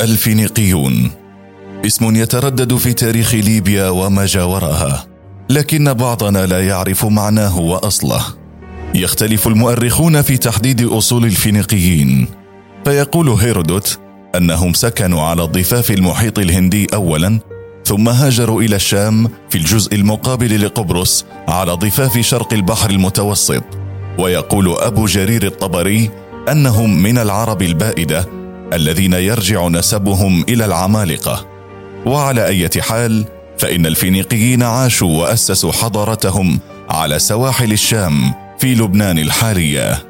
الفينيقيون. اسم يتردد في تاريخ ليبيا وما جاورها لكن بعضنا لا يعرف معناه وأصله. يختلف المؤرخون في تحديد أصول الفينيقيين فيقول هيرودوت أنهم سكنوا على ضفاف المحيط الهندي اولا ثم هاجروا إلى الشام في الجزء المقابل لقبرص على ضفاف شرق البحر المتوسط. ويقول أبو جرير الطبري أنهم من العرب البائدة الذين يرجع نسبهم إلى العمالقة. وعلى اي حال فإن الفينيقيين عاشوا وأسسوا حضارتهم على سواحل الشام في لبنان الحالية.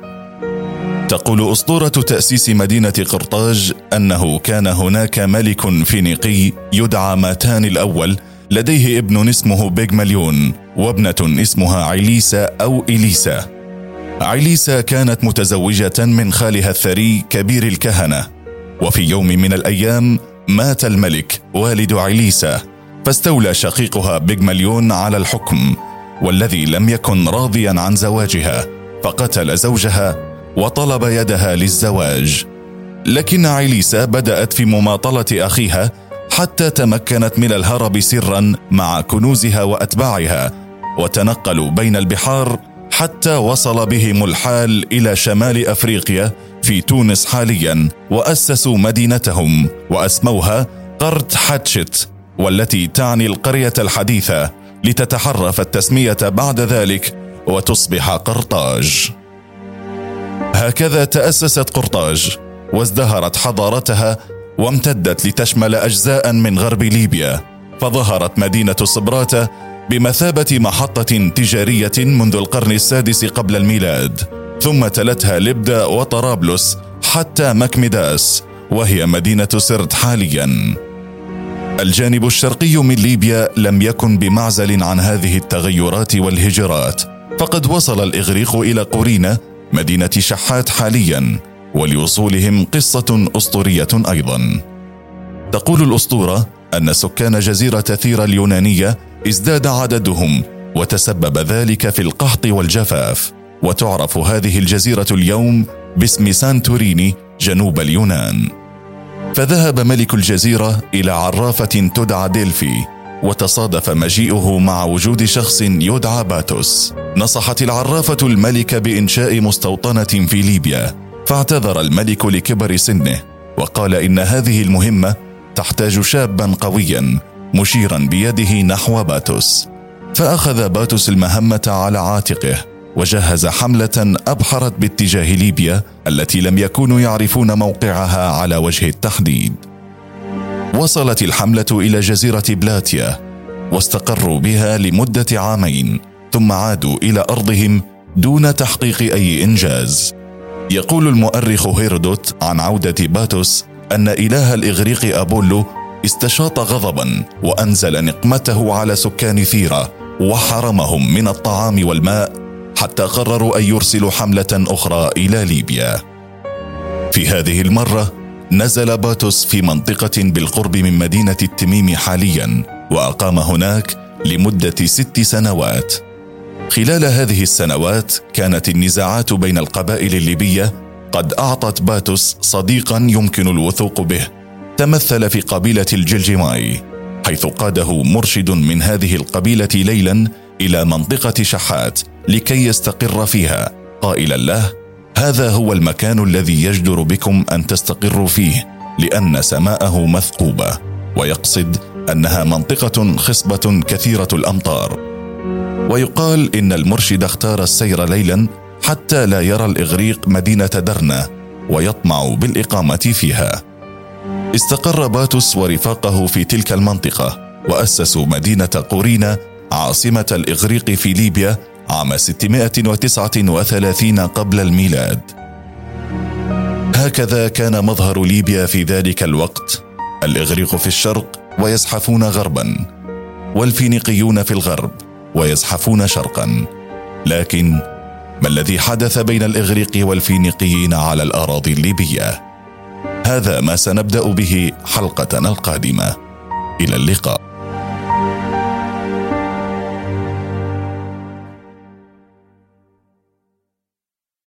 تقول أسطورة تأسيس مدينة قرطاج أنه كان هناك ملك فينيقي يدعى ماتان الأول لديه ابن اسمه بيغمليون وابنة اسمها عليسا أو إليسا. عليسا كانت متزوجة من خالها الثري كبير الكهنة. وفي يوم من الأيام مات الملك والد عليسا فاستولى شقيقها بيغمليون على الحكم والذي لم يكن راضيا عن زواجها فقتل زوجها وطلب يدها للزواج. لكن عيليسا بدأت في مماطلة أخيها حتى تمكنت من الهرب سرا مع كنوزها وأتباعها وتنقلوا بين البحار حتى وصل بهم الحال إلى شمال أفريقيا في تونس حاليا وأسسوا مدينتهم وأسموها قرط حتشت والتي تعني القرية الحديثة لتتحرف التسمية بعد ذلك وتصبح قرطاج. هكذا تأسست قرطاج وازدهرت حضارتها وامتدت لتشمل أجزاء من غرب ليبيا فظهرت مدينة صبراتة بمثابة محطة تجارية منذ القرن السادس قبل الميلاد ثم تلتها لبدا وطرابلس حتى مكمداس وهي مدينة سرت حاليا الجانب الشرقي من ليبيا لم يكن بمعزل عن هذه التغيرات والهجرات فقد وصل الإغريق إلى قورينا مدينة شحات حاليا ولوصولهم قصة أسطورية أيضا. تقول الأسطورة أن سكان جزيرة ثيرا اليونانية ازداد عددهم وتسبب ذلك في القحط والجفاف، وتعرف هذه الجزيرة اليوم باسم سانتوريني جنوب اليونان. فذهب ملك الجزيرة إلى عرافة تدعى ديلفي وتصادف مجيئه مع وجود شخص يدعى باتوس. نصحت العرافة الملك بإنشاء مستوطنة في ليبيا فاعتذر الملك لكبر سنه وقال إن هذه المهمة تحتاج شابا قويا. مشيرا بيده نحو باتوس. فأخذ باتوس المهمة على عاتقه وجهز حملة أبحرت باتجاه ليبيا التي لم يكونوا يعرفون موقعها على وجه التحديد. وصلت الحملة إلى جزيرة بلاتيا واستقروا بها لمدة عامين ثم عادوا إلى أرضهم دون تحقيق أي إنجاز. يقول المؤرخ هيرودوت عن عودة باتوس أن إله الإغريق أبولو استشاط غضبا وأنزل نقمته على سكان ثيرا وحرمهم من الطعام والماء حتى قرروا أن يرسلوا حملة أخرى إلى ليبيا في هذه المرة نزل باتوس في منطقة بالقرب من مدينة التميم حاليا وأقام هناك لمدة ست سنوات. خلال هذه السنوات كانت النزاعات بين القبائل الليبية قد أعطت باتوس صديقا يمكن الوثوق به. تمثل في قبيلة الجلجماي حيث قاده مرشد من هذه القبيلة ليلا إلى منطقة شحات لكي يستقر فيها. قائلا له هذا هو المكان الذي يجدر بكم أن تستقروا فيه لأن سماءه مثقوبة ويقصد أنها منطقة خصبة كثيرة الأمطار. ويقال إن المرشد اختار السير ليلا حتى لا يرى الإغريق مدينة درنا ويطمع بالإقامة فيها. استقر باتوس ورفاقه في تلك المنطقة وأسسوا مدينة قورينا عاصمة الإغريق في ليبيا عام 639 قبل الميلاد. هكذا كان مظهر ليبيا في ذلك الوقت. الإغريق في الشرق ويزحفون غربا والفينيقيون في الغرب ويزحفون شرقا. لكن ما الذي حدث بين الإغريق والفينيقيين على الأراضي الليبية؟ هذا ما سنبدأ به حلقتنا القادمة. إلى اللقاء.